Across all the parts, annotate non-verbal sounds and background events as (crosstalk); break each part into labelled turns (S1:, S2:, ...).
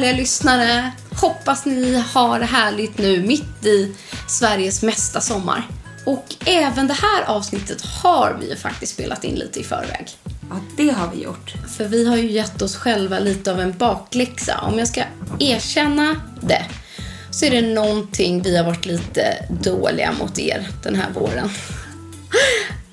S1: härliga lyssnare. Hoppas ni har det härligt nu mitt i Sveriges mesta sommar. Och även det här avsnittet har vi ju faktiskt spelat in lite i förväg.
S2: Ja, det har vi gjort.
S1: För vi har ju gett oss själva lite av en bakläxa. Om jag ska erkänna det så är det någonting vi har varit lite dåliga mot er den här våren.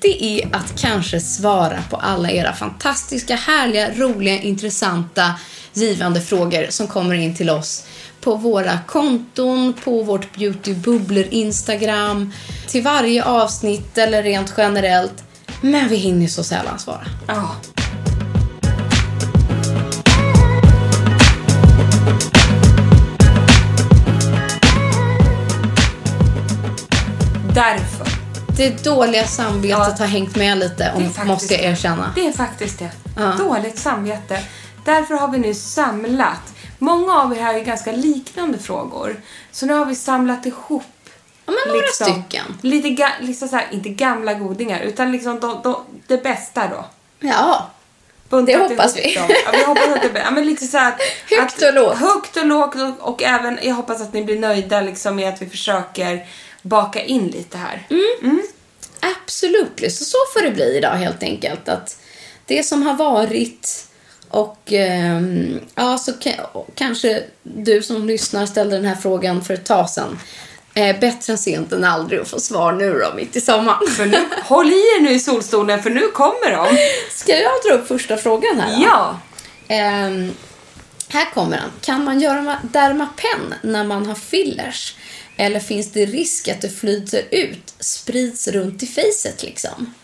S1: Det är att kanske svara på alla era fantastiska, härliga, roliga, intressanta, givande frågor som kommer in till oss på våra konton, på vårt beautybubbler Instagram, till varje avsnitt eller rent generellt. Men vi hinner så sällan svara.
S2: Oh. Därför.
S1: Det dåliga samvetet
S2: Ja.
S1: har hängt med lite, om,
S2: faktiskt
S1: måste jag erkänna.
S2: Det är faktiskt det.
S1: Ja.
S2: Dåligt samvete. Därför har vi nu samlat. Många av er har ju ganska liknande frågor. Så nu har vi samlat ihop
S1: Ja, men några stycken.
S2: Lite, ga, liksom så här, inte gamla godingar, utan liksom de, de, det bästa då.
S1: Ja,
S2: Buntat
S1: Det hoppas vi.
S2: dem. Ja, vi hoppas att det blir, ja, men lite så här (laughs)
S1: Högt och lågt.
S2: Högt och lågt och, och även, jag hoppas att ni blir nöjda liksom med att vi försöker baka in lite här.
S1: Mm. absolut. Så så får det bli idag helt enkelt. Att det som har varit och ehm, ja, så kanske du som lyssnar ställde den här frågan för ett tag sedan. Eh, bättre än sent än aldrig att få svar nu då, mitt i sommaren.
S2: För nu, håll i er nu i solstolen för nu kommer de.
S1: Ska jag dra upp första frågan här då?
S2: Ja.
S1: Ehm, här kommer den. Kan man göra ma- Dermapen när man har fillers? Eller finns det risk att det flyter ut, sprids runt i facet liksom?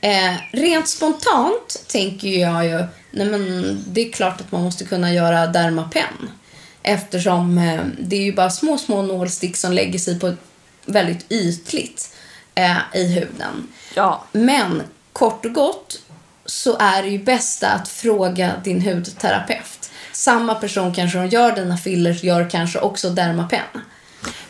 S1: Eh, rent spontant tänker jag ju, nej men det är klart att man måste kunna göra Dermapen. Eftersom eh, det är ju bara små, små nålstick som lägger sig på ett väldigt ytligt eh, i huden.
S2: Ja.
S1: Men kort och gott så är det ju bästa att fråga din hudterapeut. Samma person kanske som gör dina fillers gör kanske också Dermapen.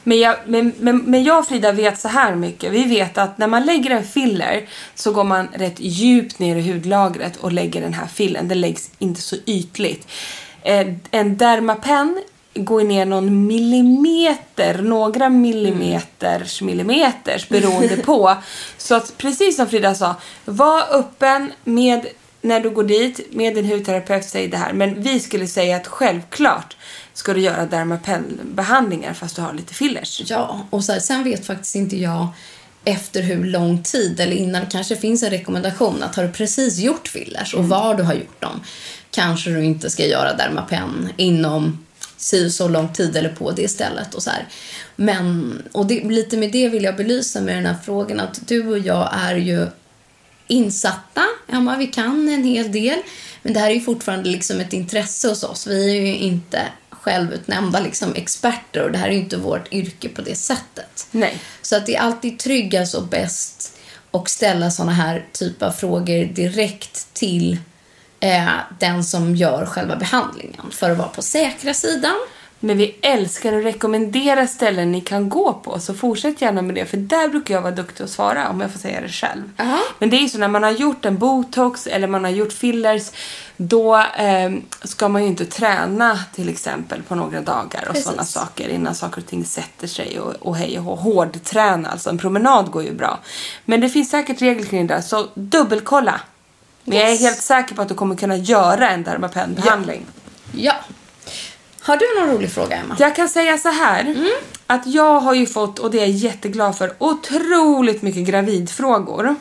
S2: Men jag, men, men, men jag och Frida vet så här mycket. Vi vet att när man lägger en filler så går man rätt djupt ner i hudlagret och lägger den här fillern. Den läggs inte så ytligt. Eh, en Dermapen går ner någon millimeter, några millimeters millimeters beroende på. (laughs) Så att precis som Frida sa, var öppen med när du går dit med din hudterapeut säg det här. Men vi skulle säga att självklart ska du göra Dermapen-behandlingar fast du har lite fillers.
S1: Ja, och så här, sen vet faktiskt inte jag efter hur lång tid eller innan kanske finns en rekommendation att har du precis gjort fillers och var du har gjort dem kanske du inte ska göra Dermapen inom si så lång tid eller på det stället och så här. Men, och det, lite med det vill jag belysa med den här frågan att du och jag är ju insatta. Men vi kan en hel del. Men det här är ju fortfarande liksom ett intresse hos oss. Vi är ju inte självutnämnda liksom experter och det här är ju inte vårt yrke på det sättet.
S2: Nej.
S1: Så att det är alltid tryggast och bäst att ställa såna här typer av frågor direkt till eh, den som gör själva behandlingen för att vara på säkra sidan.
S2: Men vi älskar att rekommendera ställen ni kan gå på, så fortsätt gärna med det. För där brukar jag vara duktig att svara, om jag får säga det själv.
S1: Aha.
S2: Men det är ju så när man har gjort en botox eller man har gjort fillers, då eh, ska man ju inte träna till exempel på några dagar och sådana saker innan saker och ting sätter sig och, och hej och hå. Hårdträna, alltså en promenad går ju bra. Men det finns säkert regler kring det, där, så dubbelkolla. Men jag är
S1: Yes.
S2: helt säker på att du kommer kunna göra en Dermapen-behandling.
S1: Ja. Har du någon rolig fråga, Emma?
S2: Jag kan säga så här. Att jag har ju fått, och det är jag jätteglad för, otroligt mycket gravidfrågor.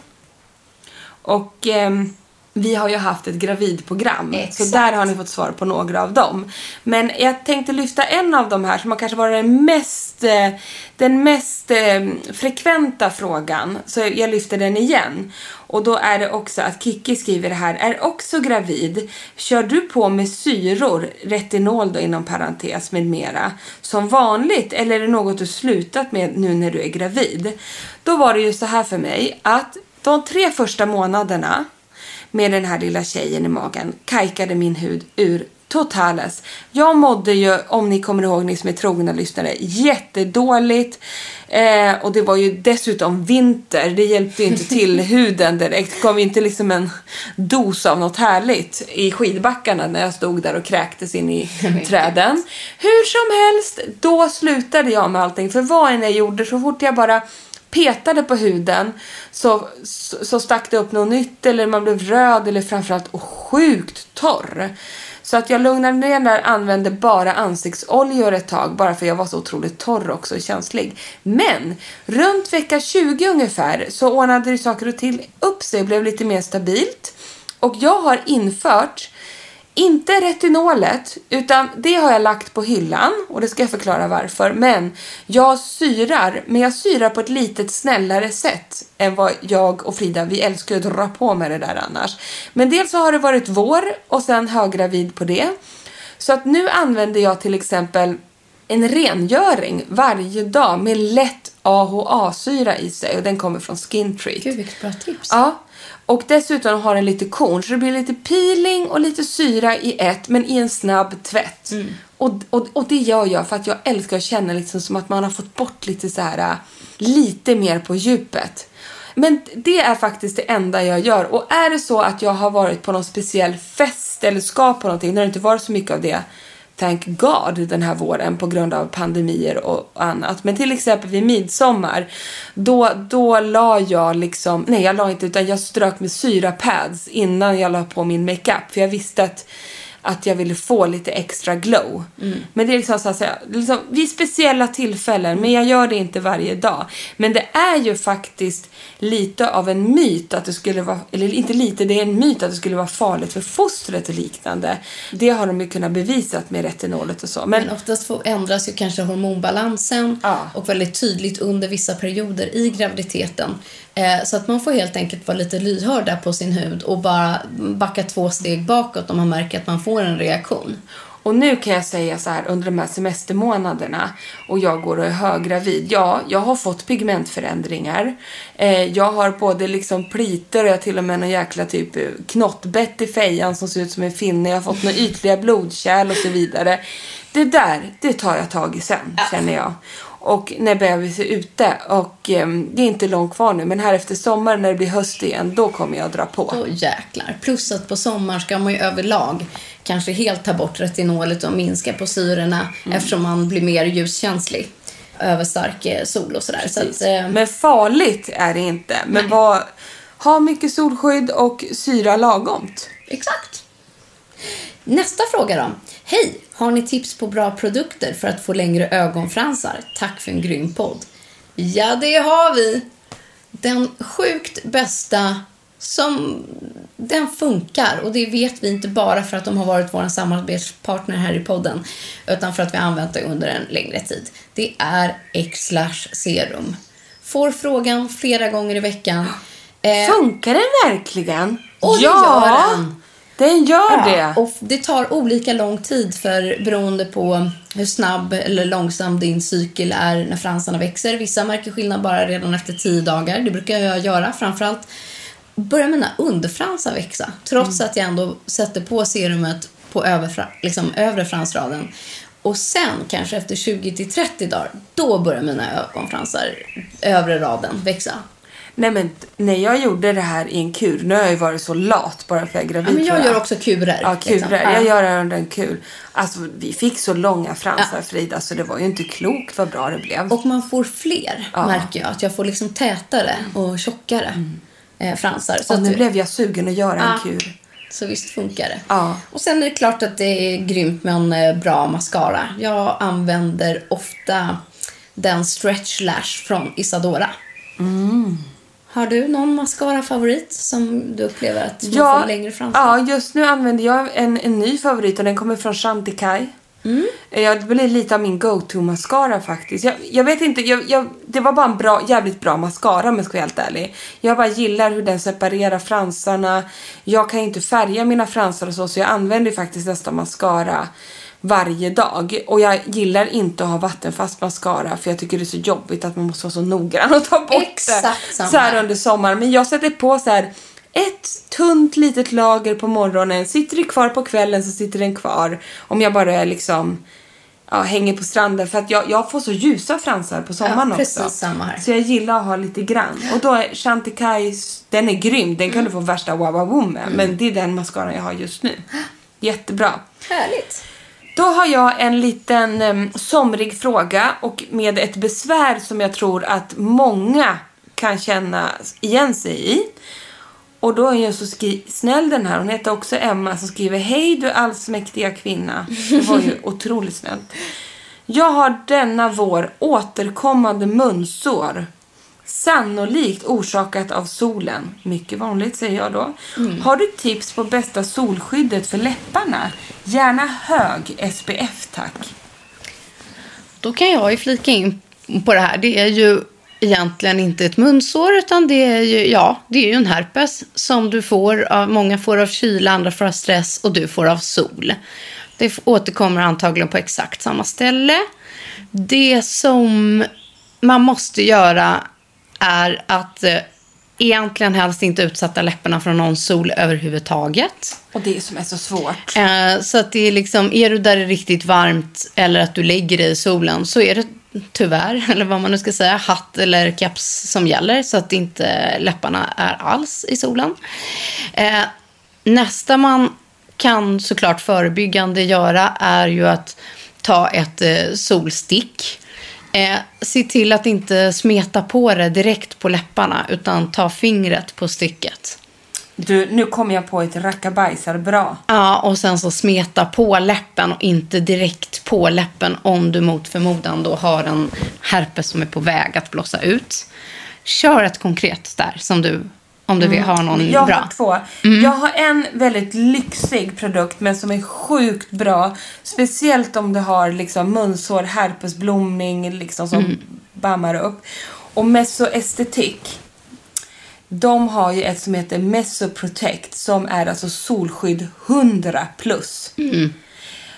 S2: Och ehm, vi har ju haft ett gravidprogram. Så
S1: Exakt.
S2: där har ni fått svar på några av dem. Men jag tänkte lyfta en av de här som har kanske varit den mest, eh, den mest eh, frekventa frågan. Så jag lyfter den igen. Och då är det också att Kiki skriver här, är också gravid. Kör du på med syror, retinol då inom parentes med mera, som vanligt eller är det något du slutat med nu när du är gravid? Då var det ju så här för mig att de tre första månaderna med den här lilla tjejen i magen kajkade min hud ur totales. Jag mådde ju, om ni kommer ihåg, ni som är trogna lyssnare, jättedåligt. Eh, och det var ju dessutom vinter. Det hjälpte inte till (laughs) huden direkt. Det kom inte liksom en dos av något härligt i skidbackarna när jag stod där och kräktes in i träden. Hur som helst, då slutade jag med allting. För vad än jag gjorde, så fort jag bara petade på huden så, så, så stack det upp något nytt eller man blev röd eller framförallt och sjukt torr. Så att jag lugnade ner där, använde bara ansiktsoljor ett tag bara för jag var så otroligt torr också och känslig. Men runt vecka 20 ungefär så ordnade det saker och till upp sig och blev lite mer stabilt. Och jag har infört inte retinolet, utan det har jag lagt på hyllan och det ska jag förklara varför. Men jag syrar, men jag syrar på ett litet snällare sätt än vad jag och Frida, vi älskar ju att dra på med det där annars. Men dels så har det varit vår och sen höggravid på det. Så att nu använder jag till exempel en rengöring varje dag med lätt AHA-syra i sig och den kommer från Skin Treat.
S1: Gud, vilket bra tips.
S2: Ja. Och dessutom har den lite korn så det blir lite peeling och lite syra i ett men i en snabb tvätt. Och, och, och det gör jag för att jag älskar att känna liksom som att man har fått bort lite så här lite mer på djupet. Men det är faktiskt det enda jag gör. Och är det så att jag har varit på någon speciell fest eller ska på någonting, när det inte varit så mycket av det, thank God, den här våren på grund av pandemier och annat. Men till exempel vid midsommar, då, då la jag liksom, nej jag la inte utan jag strök med syrapads innan jag la på min makeup. För jag visste att att jag ville få lite extra glow. Men det är liksom så att säga, liksom, vid speciella tillfällen, men jag gör det inte varje dag. Men det är ju faktiskt lite av en myt att det skulle vara, eller inte lite, det är en myt att det skulle vara farligt för fostret och liknande. Det har de ju kunnat bevisa med retinolet och så. Men,
S1: Men oftast ändras ju kanske hormonbalansen
S2: Ja.
S1: och väldigt tydligt under vissa perioder i graviditeten. Eh, så att man får helt enkelt vara lite lyhörd där på sin hud och bara backa två steg bakåt om man märker att man får en reaktion.
S2: Och nu kan jag säga så här under de här semestermånaderna och jag går och är höggravid. Ja, jag har fått pigmentförändringar. Eh, jag har både liksom pliter och jag till och med någon jäkla typ knottbett i fejan som ser ut som en finne. Jag har fått några ytliga blodkärl och så vidare. Det där, det tar jag tag i sen, känner jag. Och när bebis är ute och eh, det är inte långt kvar nu men här efter sommaren när det blir höst igen då kommer jag dra på.
S1: Då jäklar. Plus att på sommaren ska man ju överlag kanske helt ta bort retinolet och minska på syrorna eftersom man blir mer ljuskänslig över stark eh, sol och sådär. Så att, eh,
S2: Men farligt är det inte. Men var, ha mycket solskydd och syra lagomt.
S1: Exakt. Nästa fråga då. Hej! Har ni tips på bra produkter för att få längre ögonfransar? Tack för en grym podd. Ja, det har vi. Den sjukt bästa som den funkar och det vet vi inte bara för att de har varit vår samarbetspartner här i podden utan för att vi har använt det under en längre tid. Det är X-Lash Serum. Får frågan flera gånger i veckan. Eh,
S2: Funkar den verkligen?
S1: Och det
S2: ja,
S1: gör den.
S2: Den gör det.
S1: Ja, och det tar olika lång tid för beroende på hur snabb eller långsam din cykel är när fransarna växer. Vissa märker skillnad bara redan efter tio dagar. Det brukar jag göra. Framförallt börjar mina underfransar växa. Trots att jag ändå sätter på serumet på överfra, liksom, övre fransraden.
S3: Och sen, kanske efter 20 till 30 dagar, då börjar mina ögonfransar, övre raden, växa.
S2: Nej men när jag gjorde det här i en kur, nu har jag ju varit så lat bara för att jag är gravid
S3: Ja, men jag
S2: tror
S3: gör också kurer.
S2: Ja, kurer.
S3: liksom.
S2: Jag
S3: Ja.
S2: gör det under en kur. Alltså vi fick så långa fransar Frida så det var ju inte klokt vad bra det blev.
S3: Och man får fler, märker jag. Att jag får liksom tätare och tjockare eh, fransar. Så,
S2: och nu
S3: att,
S2: blev jag sugen att göra en
S3: Ja.
S2: kur.
S3: så visst funkar det.
S2: Ja.
S3: Och sen är det klart att det är grymt med en eh, bra mascara. Jag använder ofta den Stretch Lash från Isadora.
S2: Mm.
S3: Har du någon mascara-favorit som du upplever att man
S2: Ja,
S3: får längre fransar?
S2: ja, just nu använder jag en, en ny favorit och den kommer från Chantecaille.
S3: Mm.
S2: Ja, det blir lite av min go-to mascara faktiskt. Jag, jag vet inte, jag, jag, det var bara en bra, jävligt bra mascara om jag ska vara helt ärlig. Jag bara gillar hur den separerar fransarna. Jag kan inte färga mina fransar och så, så jag använder faktiskt nästan mascara varje dag. Och jag gillar inte att ha vattenfast mascara för jag tycker det är så jobbigt att man måste vara så noggrann och ta bort
S3: Exakt
S2: det så här under sommaren. Men jag sätter på så här ett tunt litet lager på morgonen. Sitter det kvar på kvällen så sitter den kvar. Om jag bara är liksom ja, hänger på stranden. För att jag, jag får så ljusa fransar på sommaren
S3: Ja,
S2: också. Så jag gillar att ha lite grann. Och då är Chantecaille, den är grym. Den kan du få värsta wow med. Men det är den mascaran jag har just nu. Jättebra.
S3: Härligt.
S2: Då har jag en liten um, somrig fråga och med ett besvär som jag tror att många kan känna igen sig i. Och då är jag så snäll den här. Hon heter också Emma som skriver Hej du allsmäktiga kvinna. Det var ju (laughs) otroligt snällt. Jag har denna vår återkommande munsår. Sannolikt orsakat av solen. Mycket vanligt säger jag då. Har du tips på bästa solskyddet för läpparna? Gärna hög SPF tack.
S1: Då kan jag ju flika in på det här. Det är ju egentligen inte ett munsår utan det är ju, ja, det är ju en herpes som du får av, många får av kyla, andra får av stress och du får av sol. Det återkommer antagligen på exakt samma ställe. Det som man måste göra är att eh, egentligen helst inte utsätta läpparna för någon sol överhuvudtaget.
S2: Och det som är så svårt.
S1: Eh, så att det är liksom, är du där det är riktigt varmt eller att du lägger dig i solen så är det tyvärr, (laughs) eller vad man nu ska säga, hatt eller keps som gäller så att inte läpparna är alls i solen. Eh, nästa man kan såklart förebyggande göra är ju att ta ett eh, solstick. Eh, se till att inte smeta på det direkt på läpparna utan ta fingret på stycket.
S2: Du, nu kom jag på ett rackabajsar bra.
S1: Ja, och sen så smeta på läppen och inte direkt på läppen om du mot förmodan då har en herpes som är på väg att blossa ut. Kör ett konkret där som du, om du vill ha någon
S2: Jag
S1: bra.
S2: har två. Jag har en väldigt lyxig produkt men som är sjukt bra. Speciellt om du har liksom munsår, herpesblomning liksom som bammar upp. Och Mesoestetik. De har ju ett som heter Mesoprotect som är alltså solskydd 100 plus.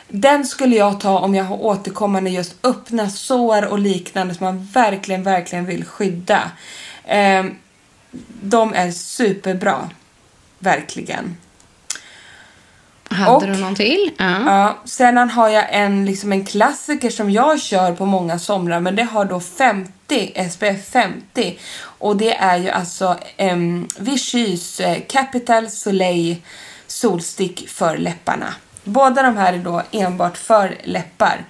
S2: Den skulle jag ta om jag har återkommande just öppna sår och liknande som man verkligen, verkligen vill skydda. Ehm, de är superbra. Verkligen.
S1: Hade
S2: och-
S1: du någon till? Ja.
S2: Ja, sedan har jag en, liksom en klassiker som jag kör på många somrar men det har då 50, SPF 50 och det är ju alltså um, Vichys eh, Capital Soleil solstick för läpparna. Båda de här är då enbart för läppar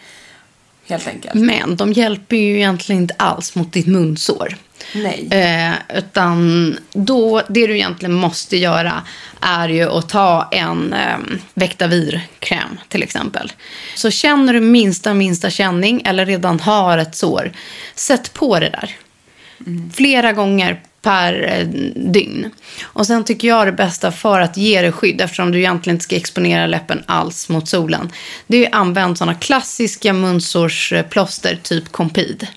S2: helt enkelt.
S1: Men de hjälper ju egentligen inte alls mot ditt munsår.
S2: Nej.
S1: Eh, utan då, det du egentligen måste göra är ju att ta en eh, Vectavir-kräm till exempel. Så känner du minsta, minsta känning eller redan har ett sår, sätt på det där. Flera gånger per eh, dygn. Och sen tycker jag det bästa för att ge dig skydd, eftersom du egentligen inte ska exponera läppen alls mot solen, det är att använda sådana klassiska munsårsplåster, typ Compid.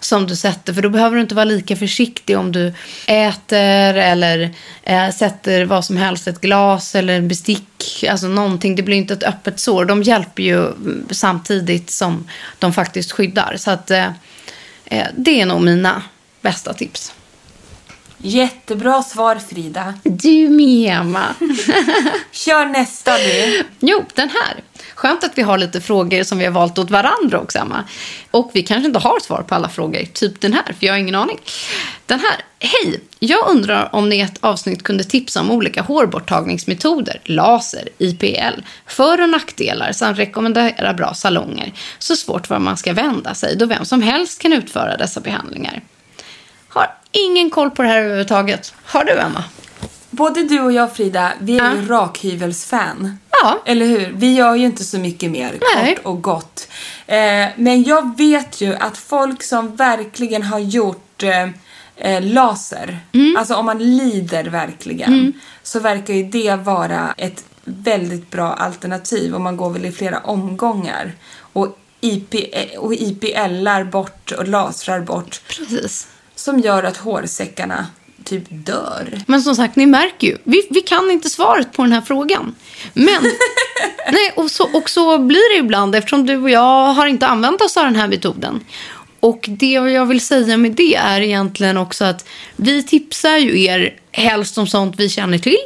S1: Som du sätter, för då behöver du inte vara lika försiktig om du äter eller eh, sätter vad som helst, ett glas eller bestick, alltså någonting. Det blir inte ett öppet sår. De hjälper ju mm, samtidigt som de faktiskt skyddar. Så att eh, eh, det är nog mina bästa tips.
S2: Jättebra svar Frida.
S1: Du med, Emma. (laughs)
S2: Kör nästa du.
S1: Jo, den här. Skönt att vi har lite frågor som vi har valt åt varandra också, Emma. Och vi kanske inte har svar på alla frågor, typ den här, för jag har ingen aning. Den här. Hej! Jag undrar om ni i ett avsnitt kunde tipsa om olika hårborttagningsmetoder, laser, IPL, för och nackdelar samt rekommendera bra salonger. Så svårt var man ska vända sig då vem som helst kan utföra dessa behandlingar. Ingen koll på det här överhuvudtaget. Har du, Emma?
S2: Både du och jag Frida, vi är
S1: Ja.
S2: ju rakhyvelsfan.
S1: Ja.
S2: Eller hur? Vi gör ju inte så mycket mer
S1: Nej.
S2: kort och gott. Eh, men jag vet ju att folk som verkligen har gjort eh, eh, laser,
S1: Mm.
S2: alltså om man lider verkligen, så verkar ju det vara ett väldigt bra alternativ och man går väl i flera omgångar. Och, IP, och IPLar bort och lasrar bort
S1: Precis.
S2: Som gör att hårsäckarna typ dör.
S1: Men som sagt, ni märker ju. Vi, vi kan inte svaret på den här frågan. Men, (laughs) nej, och så, och så blir det ibland eftersom du och jag har inte använt oss av den här metoden. Och det jag vill säga med det är egentligen också att vi tipsar ju er helst om sånt vi känner till.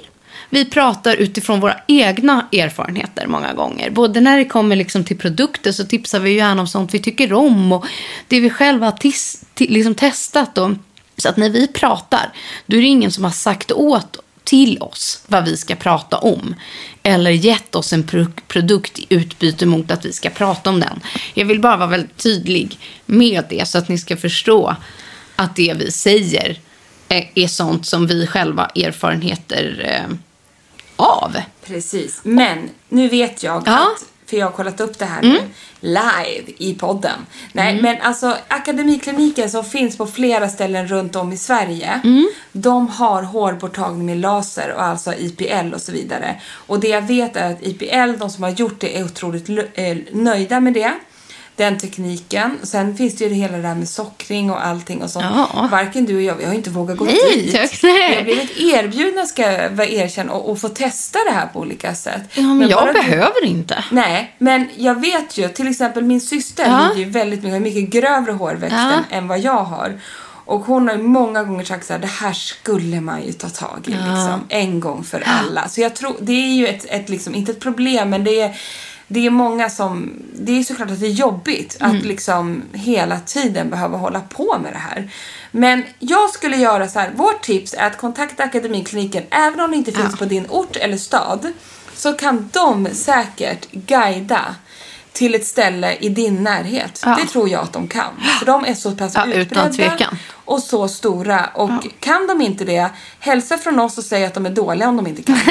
S1: Vi pratar utifrån våra egna erfarenheter många gånger. Både när det kommer liksom till produkter så tipsar vi gärna om sånt vi tycker om och det vi själva har tis, liksom testat. Och, så att när vi pratar, då är det ingen som har sagt åt till oss vad vi ska prata om. Eller gett oss en pro- produkt i utbyte mot att vi ska prata om den. Jag vill bara vara väldigt tydlig med det så att ni ska förstå att det vi säger är, är sånt som vi själva erfarenheter eh, av.
S2: Precis. Men nu vet jag
S1: Ja.
S2: att, för jag har kollat upp det här nu, live i podden. Nej, men alltså Akademikliniken som finns på flera ställen runt om i Sverige, de har hårborttagning med laser och alltså IPL och så vidare. Och det jag vet är att IPL, de som har gjort det, är otroligt eh, nöjda med det. Den tekniken. Sen finns det ju hela det där med sockring och allting och sånt.
S1: Ja.
S2: Varken du och jag, vi har inte vågat gå
S1: Nej,
S2: dit.
S1: tack, nej.
S2: Vi har blivit erbjudna, ska jag erkänna, och, och få testa det här på olika sätt.
S1: Ja, men, jag
S2: bara
S1: behöver inte.
S2: Nej, men jag vet ju, till exempel min syster
S1: Ja.
S2: lider ju väldigt mycket, har mycket grövre hårväxt
S1: Ja.
S2: än vad jag har. Och hon har ju många gånger sagt så här, det här skulle man ju ta tag i liksom, en gång för alla. Så jag tror, det är ju ett, ett liksom, inte ett problem, men det är, det är många som, det är såklart att det är jobbigt
S1: Mm.
S2: att liksom hela tiden behöva hålla på med det här. Men jag skulle göra så här, vårt tips är att kontakta Akademikliniken, även om det inte finns på din ort eller stad, så kan de säkert guida till ett ställe i din närhet.
S1: Ja.
S2: Det tror jag att de kan. För de är så pass
S1: Ja,
S2: utbredda. Och så stora. Och kan de inte det, hälsa från oss och säg att de är dåliga om de inte kan. (laughs)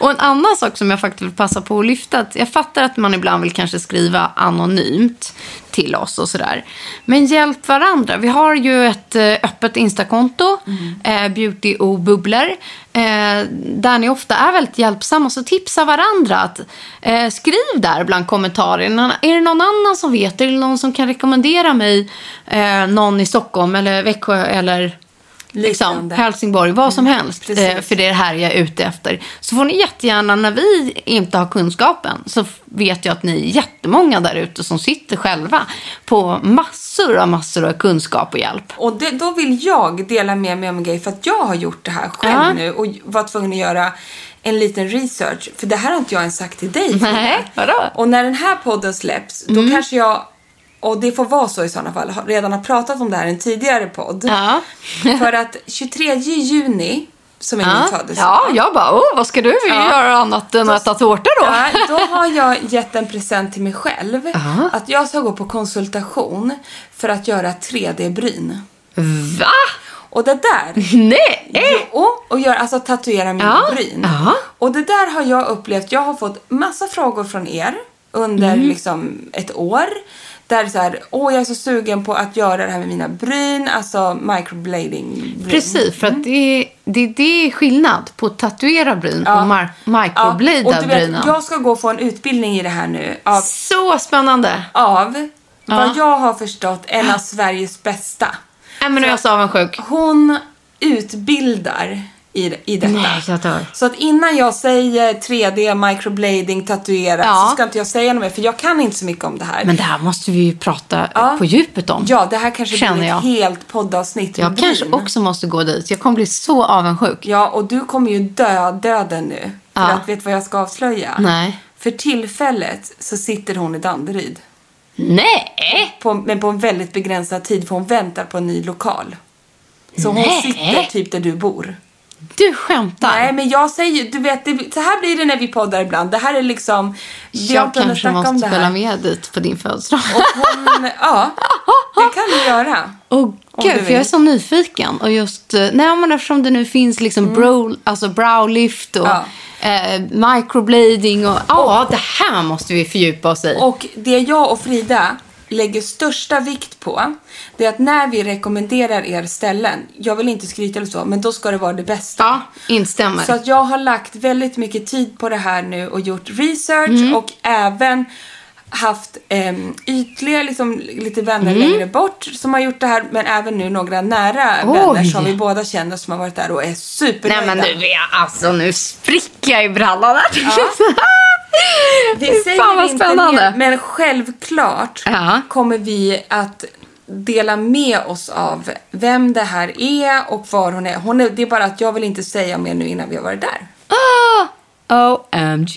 S1: Och en annan sak som jag faktiskt vill passa på att lyfta. Att jag fattar att man ibland vill kanske skriva anonymt till oss och sådär. Men hjälp varandra. Vi har ju ett eh, öppet Instakonto, eh, Beauty och bubblor. Eh, där ni ofta är väldigt hjälpsamma. Så tipsa varandra. Att, eh, skriv där bland kommentarerna. Är det någon annan som vet? Är det någon som kan rekommendera mig eh, någon i Stockholm eller Växjö eller liksom. Helsingborg, vad som helst.
S2: precis.
S1: Eh, för det är det här jag är ute efter. Så får ni jättegärna, när vi inte har kunskapen, så vet jag att ni är jättemånga där ute som sitter själva på massor av massor av kunskap och hjälp.
S2: Och det, då vill jag dela med mig om en grej för att jag har gjort det här själv
S1: Ja.
S2: nu och var tvungen att göra en liten research. För det här har inte jag ens sagt till dig.
S1: Nej, vadå? Mm.
S2: Och när den här podden släpps, då kanske jag, och det får vara så i sådana fall, har- redan har pratat om det här i en tidigare podd.
S1: Ja. (laughs)
S2: för att 23 juni, som är min
S1: Ja,
S2: födelsedag.
S1: ja jag bara, oh, vad ska du
S2: Ja.
S1: göra annat än att äta tårtor då?
S2: Ja, då har jag gett en present till mig själv.
S1: Ja.
S2: Att jag ska gå på konsultation för att göra 3D-bryn.
S1: Va?
S2: Och det där
S1: Nej!
S2: Jo, och gör, alltså tatuera min
S1: Ja,
S2: bryn.
S1: ja.
S2: Och det där har jag upplevt. Jag har fått massa frågor från er under
S1: Mm.
S2: liksom ett år. Där så här, åh jag är så sugen på att göra det här med mina bryn, alltså microblading. Bryn.
S1: Precis, för att det, är- det, det är skillnad på att tatuera bryn och mar- microblada
S2: och du vet,
S1: brynen.
S2: jag ska gå och få en utbildning i det här nu av,
S1: Så spännande!
S2: av vad
S1: Ja.
S2: jag har förstått, en av Sveriges bästa.
S1: Nej, men nu är jag så avundsjuk.
S2: Hon utbildar i, i detta.
S1: Nej, jag dör.
S2: Så att innan jag säger 3D, microblading, tatuera
S1: Ja.
S2: så ska inte jag säga något mer för jag kan inte så mycket om det här.
S1: Men det här måste vi ju prata
S2: Ja.
S1: på djupet om.
S2: Ja, det här kanske
S1: Känner
S2: blir ett
S1: jag.
S2: helt poddavsnitt
S1: Jag kanske
S2: bryn.
S1: också måste gå dit. Jag kommer bli så avundsjuk.
S2: Ja, och du kommer ju dö döden nu. För
S1: Ja.
S2: att vet du vad jag ska avslöja?
S1: Nej.
S2: För tillfället så sitter hon i Danderyd.
S1: Nej!
S2: På, men på en väldigt begränsad tid för hon väntar på en ny lokal. Så hon
S1: Nej.
S2: sitter typ där du bor.
S1: Du skämtar?
S2: Nej, men jag säger du vet, det, så här blir det när vi poddar ibland. Det här är liksom...
S1: jag kanske måste följa med dit på din födelsedag.
S2: Hon, ja, det kan du göra.
S1: Åh
S2: Om
S1: gud, för jag är så nyfiken. Och just, eh, nej men eftersom det nu finns liksom brow, alltså browlift och
S2: Ja.
S1: eh, microblading och ja, det här måste vi fördjupa oss i.
S2: Och det jag och Frida lägger största vikt på, det är att när vi rekommenderar er ställen, jag vill inte skryta eller så, men då ska det vara det bästa.
S1: ja, instämmer.
S2: Så att jag har lagt väldigt mycket tid på det här nu och gjort research
S1: Mm.
S2: och även haft um, ytliga, liksom, lite vänner
S1: Mm.
S2: längre bort som har gjort det här, men även nu några nära
S1: Oj.
S2: vänner som vi båda känner som har varit där och är
S1: nej
S2: supernöjda.
S1: men nu alltså nu spricker jag i brallan här. (laughs)
S2: Vi säger
S1: Fan vad
S2: inte
S1: spännande.
S2: mer, men självklart
S1: Ja.
S2: kommer vi att dela med oss av vem det här är och var hon är. Hon är det är bara att jag vill inte säga mer nu innan vi har varit där.
S1: Ah, OMG.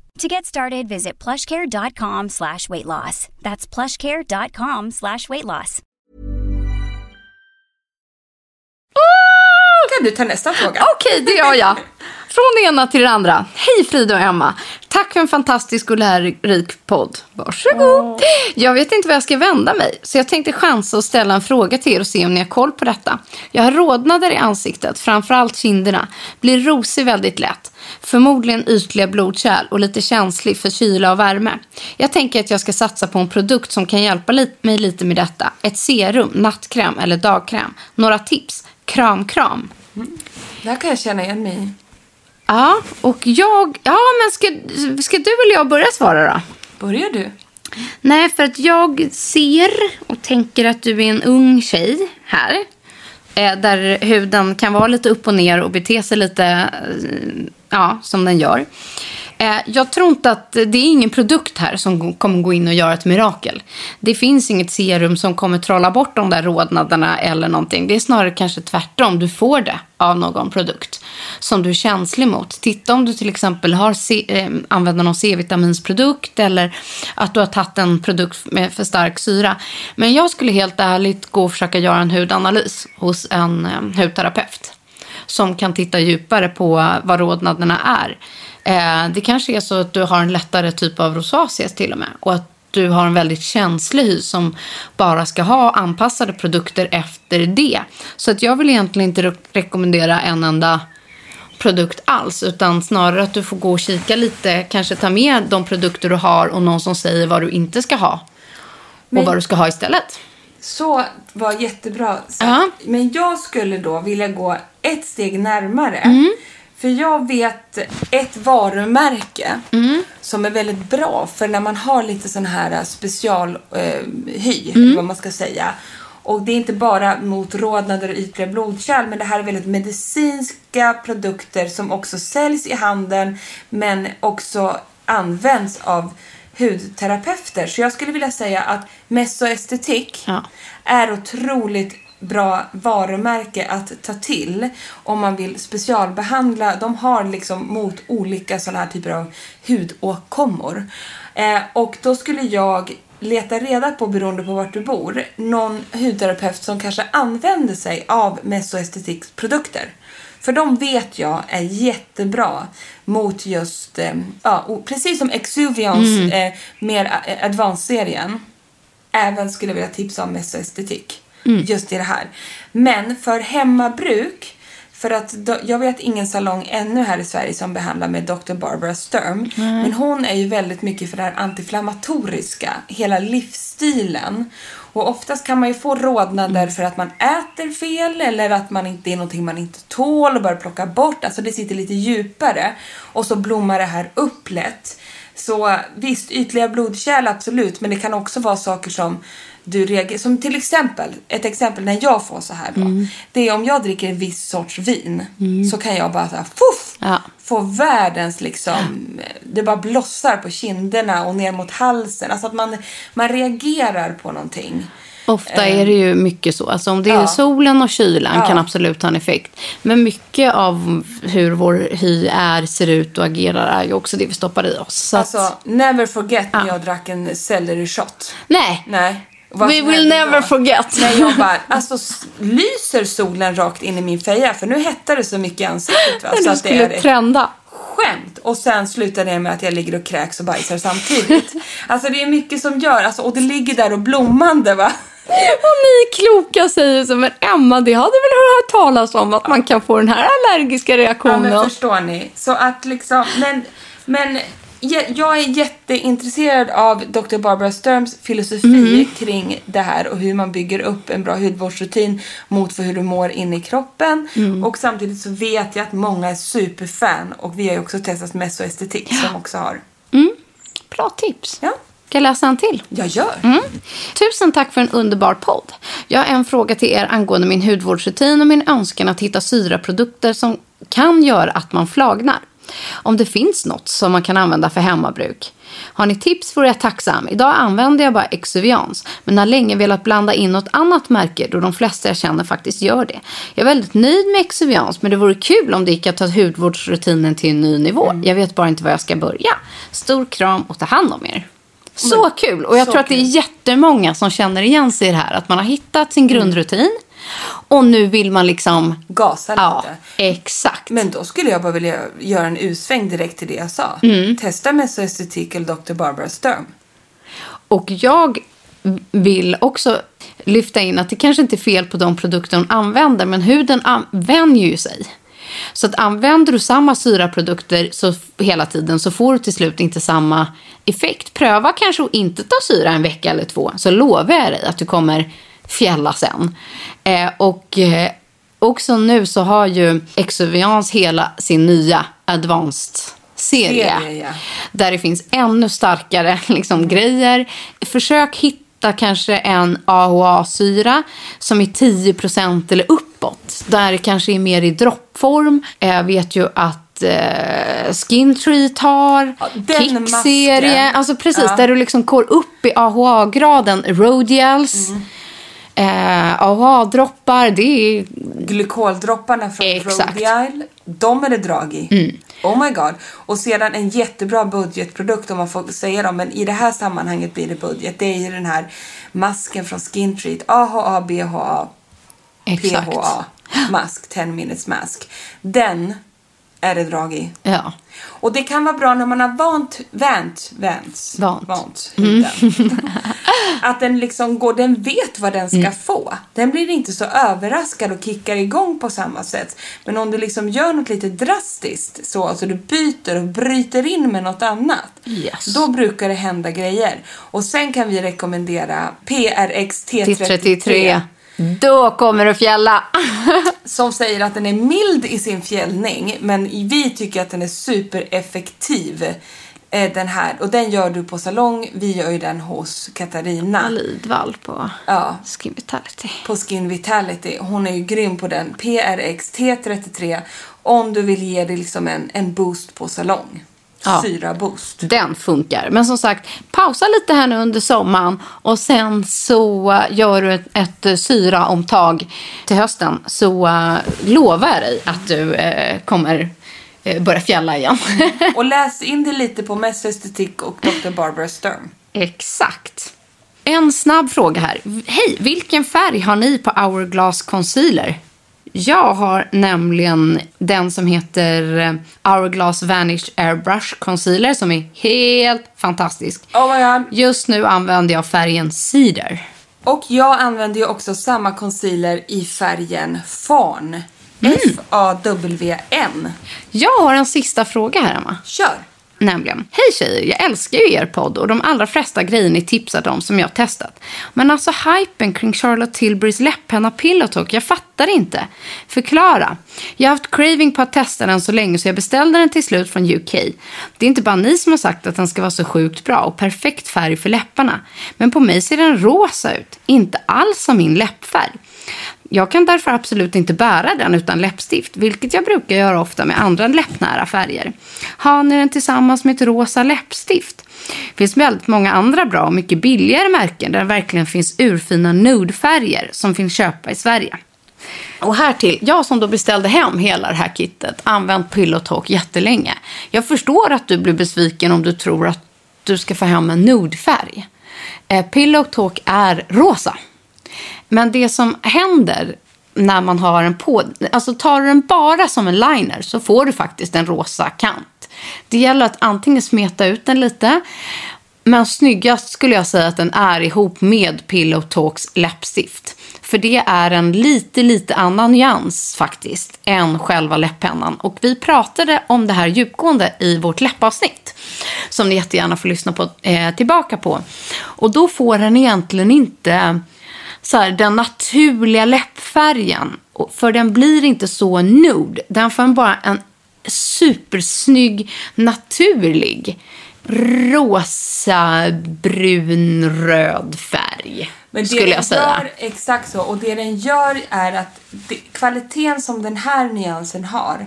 S4: To get started, visit plushcare.com slash weight loss. That's plushcare.com slash weight loss.
S2: Kan du ta nästa fråga?
S1: Okej, det gör jag. (laughs) Från det ena till det andra. Hej Frida och Emma. Tack för en fantastisk och lärorik podd. Varsågod. Jag vet inte vad jag ska vända mig, så jag tänkte chansa och ställa en fråga till er och se om ni har koll på detta. Jag har rodnader i ansiktet, framförallt kinderna. Blir rosig väldigt lätt. Förmodligen ytliga blodkärl och lite känslig för kyla och värme. Jag tänker att jag ska satsa på en produkt som kan hjälpa mig lite med detta. Ett serum, nattkräm eller dagkräm. Några tips. Kram, kram.
S2: Det här kan jag känna igen mig i.
S1: Ja, och jag... Ja, men ska, ska du eller jag börja svara då?
S2: Börjar du?
S1: Nej, för att jag ser och tänker att du är en ung tjej här. Eh, där huden kan vara lite upp och ner och bete sig lite eh, ja, som den gör. Eh, jag tror inte att det är ingen produkt här som kommer gå in och göra ett mirakel. Det finns inget serum som kommer trolla bort de där rodnaderna eller någonting. Det är snarare kanske tvärtom. Du får det av någon produkt som du är känslig mot. Titta om du till exempel har C- eh, använder någon C-vitaminsprodukt eller att du har tagit en produkt med för stark syra. Men jag skulle helt ärligt gå och försöka göra en hudanalys hos en eh, hudterapeut som kan titta djupare på vad rodnaderna är. Eh, det kanske är så att du har en lättare typ av rosacea till och med. Och att du har en väldigt känslig hy som bara ska ha anpassade produkter efter det. Så att jag vill egentligen inte re- rekommendera en enda produkt alls. Utan snarare att du får gå och kika lite. Kanske ta med de produkter du har och någon som säger vad du inte ska ha. Och
S2: Men-
S1: vad du ska ha istället.
S2: Så var jättebra sagt.
S1: Ja.
S2: Men jag skulle då vilja gå ett steg närmare.
S1: Mm.
S2: För jag vet ett varumärke
S1: Mm.
S2: som är väldigt bra för när man har lite sån här specialhy, eh, hy,
S1: Mm.
S2: vad man ska säga. Och det är inte bara mot rodnader och ytliga blodkärl men det här är väldigt medicinska produkter som också säljs i handeln men också används av hudterapeuter. Så jag skulle vilja säga att Mesoestetik
S1: Ja.
S2: är otroligt bra varumärke att ta till om man vill specialbehandla. De har liksom mot olika sådana här typer av hudåkommor. Eh, och då skulle jag leta reda på, beroende på vart du bor, någon hudterapeut som kanske använder sig av Mesoestetiks produkter. För de vet jag är jättebra mot just, eh, ja, och precis som Exuvians eh, mer eh, advanced-serien även skulle vilja tipsa om mesoestetik. Just i det här. Men för hemmabruk, för att då, jag vet ingen salong ännu här i Sverige som behandlar med Dr. Barbara Sturm. Men hon är ju väldigt mycket för det här antiinflammatoriska, hela livsstilen. Och oftast kan man ju få rodnader för att man äter fel eller att man inte är någonting man inte tål och börjar plocka bort. Alltså det sitter lite djupare. Och så blommar det här upp lätt. Så visst, ytliga blodkärl absolut, men det kan också vara saker som du reagerar... Som till exempel, ett exempel när jag får så här då. Det är om jag dricker en viss sorts vin så kan jag bara så här, fuff,
S1: Ja.
S2: få världens liksom... Det bara blossar på kinderna och ner mot halsen. Alltså att man, man reagerar på någonting.
S1: Ofta är det ju mycket så. Alltså om det är
S2: Ja.
S1: solen och kylan
S2: Ja.
S1: kan absolut ha en effekt. Men mycket av hur vår hy är, ser ut och agerar är ju också det vi stoppar i oss. Så
S2: Alltså,
S1: att,
S2: never forget när jag drack en selleri shot.
S1: nej,
S2: Nej.
S1: We will never
S2: då?
S1: forget.
S2: Nej, jag bara, (laughs) alltså lyser solen rakt in i min feja? För nu hettar det så mycket i ansiktet. Va? (laughs) Så
S1: du
S2: att det
S1: skulle
S2: är
S1: trenda.
S2: skämt. Och sen slutar det med att jag ligger och kräks och bajsar samtidigt. (laughs) Alltså det är mycket som gör, alltså, och det ligger där och blommande va.
S1: Och ni kloka säger så, men Emma, det hade väl hört talas om att man kan få den här allergiska
S2: Ja
S1: reaktionen.
S2: men förstår ni. Så att liksom, men, men ja, jag är jätteintresserad av Dr. Barbara Sturms filosofi
S1: Mm.
S2: kring det här och hur man bygger upp en bra hudvårdsrutin mot för hur du mår inne i kroppen.
S1: Mm.
S2: Och samtidigt så vet jag att många är superfan och vi har ju också testat mesoestetik som också har.
S1: Bra tips.
S2: Ja,
S1: Ska jag läsa en till?
S2: jag gör.
S1: Mm. Tusen tack för en underbar podd. Jag har en fråga till er angående min hudvårdsrutin och min önskan att hitta syraprodukter som kan göra att man flagnar. Om det finns något som man kan använda för hemmabruk. Har ni tips vore jag tacksam. Idag använder jag bara Exuvians, men har länge velat blanda in något annat märke då de flesta jag känner faktiskt gör det. Jag är väldigt nöjd med Exuvians, men det vore kul om det gick att ta hudvårdsrutinen till en ny nivå. Jag vet bara inte var jag ska börja. Stor kram och ta hand om er. Så kul! Och jag tror att det är jättemånga som känner igen sig i det här. Att man har hittat sin grundrutin och nu vill man liksom...
S2: Gasa
S1: Ja,
S2: lite.
S1: exakt.
S2: Men då skulle jag bara vilja göra en usväng direkt till det jag sa.
S1: Mm.
S2: Testa mesoestetik eller Dr. Barbara Sturm.
S1: Och jag vill också lyfta in att det kanske inte är fel på de produkter hon använder, men huden an- vänjer ju sig. Så att använder du samma syraprodukter så hela tiden så får du till slut inte samma effekt. Pröva kanske att inte ta syra en vecka eller två, så lovar jag dig att du kommer fjälla sen. Eh, och eh, också nu så har ju Exuvians hela sin nya advanced serie.
S2: Serie, ja.
S1: Där det finns ännu starkare (laughs) liksom, grejer. Försök hitta kanske en AHA-syra som är 10% eller uppåt. Där det kanske är mer i droppform. Jag vet ju att eh, Skin Treat har.
S2: Ja,
S1: Kick-serie. Alltså precis,
S2: Ja.
S1: där du liksom går upp i AHA-graden. Rhodials.
S2: Mm.
S1: Eh, AHA-droppar, det är
S2: Glykoldropparna från
S1: Exakt.
S2: Rhodial, de är det drag i.
S1: Mm.
S2: Oh my god. Och sedan en jättebra budgetprodukt om man får säga dem, men i det här sammanhanget blir det budget. Det är ju den här masken från Skin Treat, AHA, BHA,
S1: exakt.
S2: PHA, mask, 10 minutes mask. Den är det drag i.
S1: Ja.
S2: Och det kan vara bra när man har vant, vänt, vänt,
S1: Vant.
S2: vant huden. (laughs) att den liksom går, den vet vad den ska få. Den blir inte så överraskad och kickar igång på samma sätt. Men om du liksom gör något lite drastiskt, så alltså du byter och bryter in med något annat.
S1: Yes.
S2: Då brukar det hända grejer. Och sen kan vi rekommendera PRX T33.
S1: T33. Då kommer du fjälla. (laughs)
S2: som säger att den är mild i sin fjällning men vi tycker att den är supereffektiv Eh, den här. Och den gör du på salong. Vi gör ju den hos Katarina.
S1: Lidvall på
S2: Ja.
S1: Skin Vitality.
S2: på Skin Vitality. Hon är ju grym på den. PRX T33 om du vill ge dig liksom en, en boost på salong.
S1: Ja.
S2: Syra boost.
S1: Den funkar. Men som sagt, pausa lite här nu under sommaren och sen så eh, gör du ett, ett eh, syraomtag till hösten. Så uh, lovar jag dig att du eh, kommer eh, börja fjälla igen. (laughs)
S2: Och läs in det lite på Mess Estetik och Dr. Barbara Sturm.
S1: Exakt. En snabb fråga här. Hej, vilken färg har ni på Hourglass Concealer? Jag har nämligen den som heter eh, Hourglass Vanish Airbrush Concealer som är helt fantastisk.
S2: Oh my god.
S1: Just nu använder jag färgen Cedar.
S2: Och jag använder ju också samma concealer i färgen Fawn.
S1: Mm.
S2: F-A-W-N.
S1: Jag har en sista fråga här, Emma.
S2: Kör!
S1: Nämligen, hej tjejer, jag älskar ju er podd och de allra flesta grejer ni tipsat om som jag testat. Men alltså hypen kring Charlotte Tilburys läpppenna Pillowtalk, jag fattar inte. Förklara. Jag har haft craving på att testa den så länge så jag beställde den till slut från UK. Det är inte bara ni som har sagt att den ska vara så sjukt bra och perfekt färg för läpparna. Men på mig ser den rosa ut, inte alls som min läppfärg. Jag kan därför absolut inte bära den utan läppstift, vilket jag brukar göra ofta med andra läppnära färger. Har ni den tillsammans med ett rosa läppstift? Det finns väldigt många andra bra och mycket billigare märken där det verkligen finns urfina nudefärger som finns köpa i Sverige. Och här till, jag som då beställde hem hela det här kittet, använt Pillowtalk jättelänge. Jag förstår att du blir besviken om du tror att du ska få hem en nudefärg. Eh, Pillowtalk är rosa. Men det som händer när man har den på, alltså tar du den bara som en liner så får du faktiskt en rosa kant. Det gäller att antingen smeta ut den lite, men snyggast skulle jag säga att den är ihop med Pillow Talks läppstift. För det är en lite, lite annan nyans faktiskt än själva läpppennan. Och vi pratade om det här djupgående i vårt läppavsnitt. Som ni jättegärna får lyssna på, eh, tillbaka på. Och då får den egentligen inte så här, den naturliga läppfärgen. För den blir inte så nude. Den får bara en supersnygg, naturlig rosa, brun, röd färg.
S2: Men det
S1: skulle
S2: den
S1: jag säga.
S2: Gör, exakt så. Och det den gör är att det, kvaliteten som den här nyansen har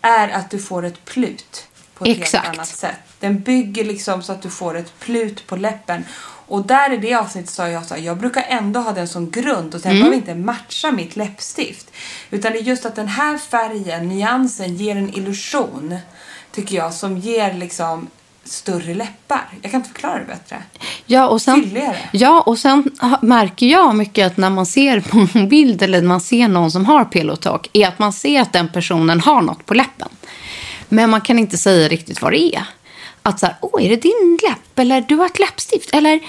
S2: är att du får ett plut på ett
S1: Exakt.
S2: helt annat sätt. Den bygger liksom så att du får ett plut på läppen. Och där i det avsnittet sa jag så här, jag brukar ändå ha den som grund och sen
S1: Mm.
S2: behöver inte matcha mitt läppstift. Utan det är just att den här färgen, nyansen, ger en illusion, tycker jag, som ger liksom större läppar. Jag kan inte förklara det bättre.
S1: Ja, och sen,
S2: Fylligare.
S1: ja, och sen märker jag mycket att när man ser på en bild eller man ser någon som har pillotalk är att man ser att den personen har något på läppen. Men man kan inte säga riktigt vad det är. Att så här, åh, är det din läpp? Eller du har ett läppstift? Eller,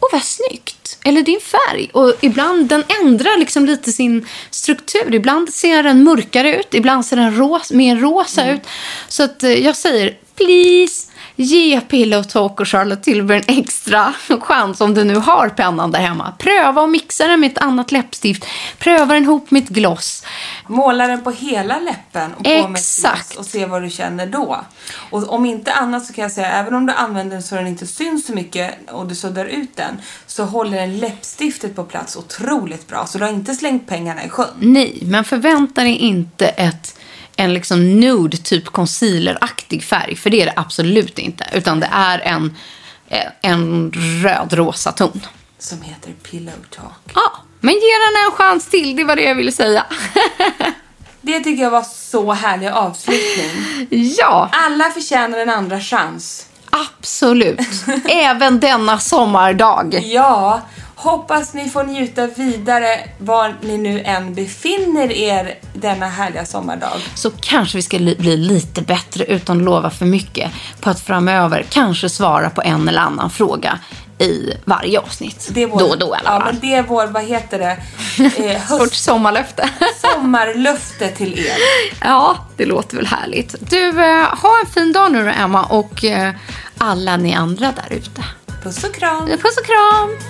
S1: åh, vad snyggt. Eller din färg. Och ibland den ändrar liksom lite sin struktur. Ibland ser den mörkare ut. Ibland ser den ros- mer rosa ut. Så att eh, jag säger, please. Ge Pillow Talk och Charlotte Tilbury en extra chans om du nu har pennan där hemma. Pröva att mixa den med ett annat läppstift. Pröva den ihop med ett gloss.
S2: Måla den på hela läppen och på med ett gloss och se vad du känner då. Och om inte annat så kan jag säga, även om du använder den så den inte syns så mycket och du suddar ut den, så håller den läppstiftet på plats otroligt bra. Så du har inte slängt pengarna i sjön.
S1: Nej, men förvänta dig inte ett, en liksom nude, typ concealeraktig färg. För det är det absolut inte. Utan det är en, en röd-rosa ton.
S2: Som heter Pillow Talk.
S1: Ja, men ge den en chans till. Det var det jag ville säga. (laughs)
S2: Det tycker jag var så härlig avslutning.
S1: ja,
S2: Alla förtjänar en andra chans.
S1: absolut. Även denna sommardag.
S2: Ja, hoppas ni får njuta vidare var ni nu än befinner er denna härliga sommardag.
S1: så kanske vi ska li- bli lite bättre utan att lova för mycket på att framöver kanske svara på en eller annan fråga i varje avsnitt.
S2: Det är vår,
S1: Då och då i alla
S2: Ja,
S1: fall.
S2: men det är vår, vad heter det, (laughs) eh,
S1: Vårt
S2: höst,
S1: sommarlöfte. (laughs)
S2: sommarlöfte till er.
S1: ja, det låter väl härligt. Du, eh, ha en fin dag nu då, Emma och eh, alla ni andra där ute.
S2: Puss och kram.
S1: Puss och kram!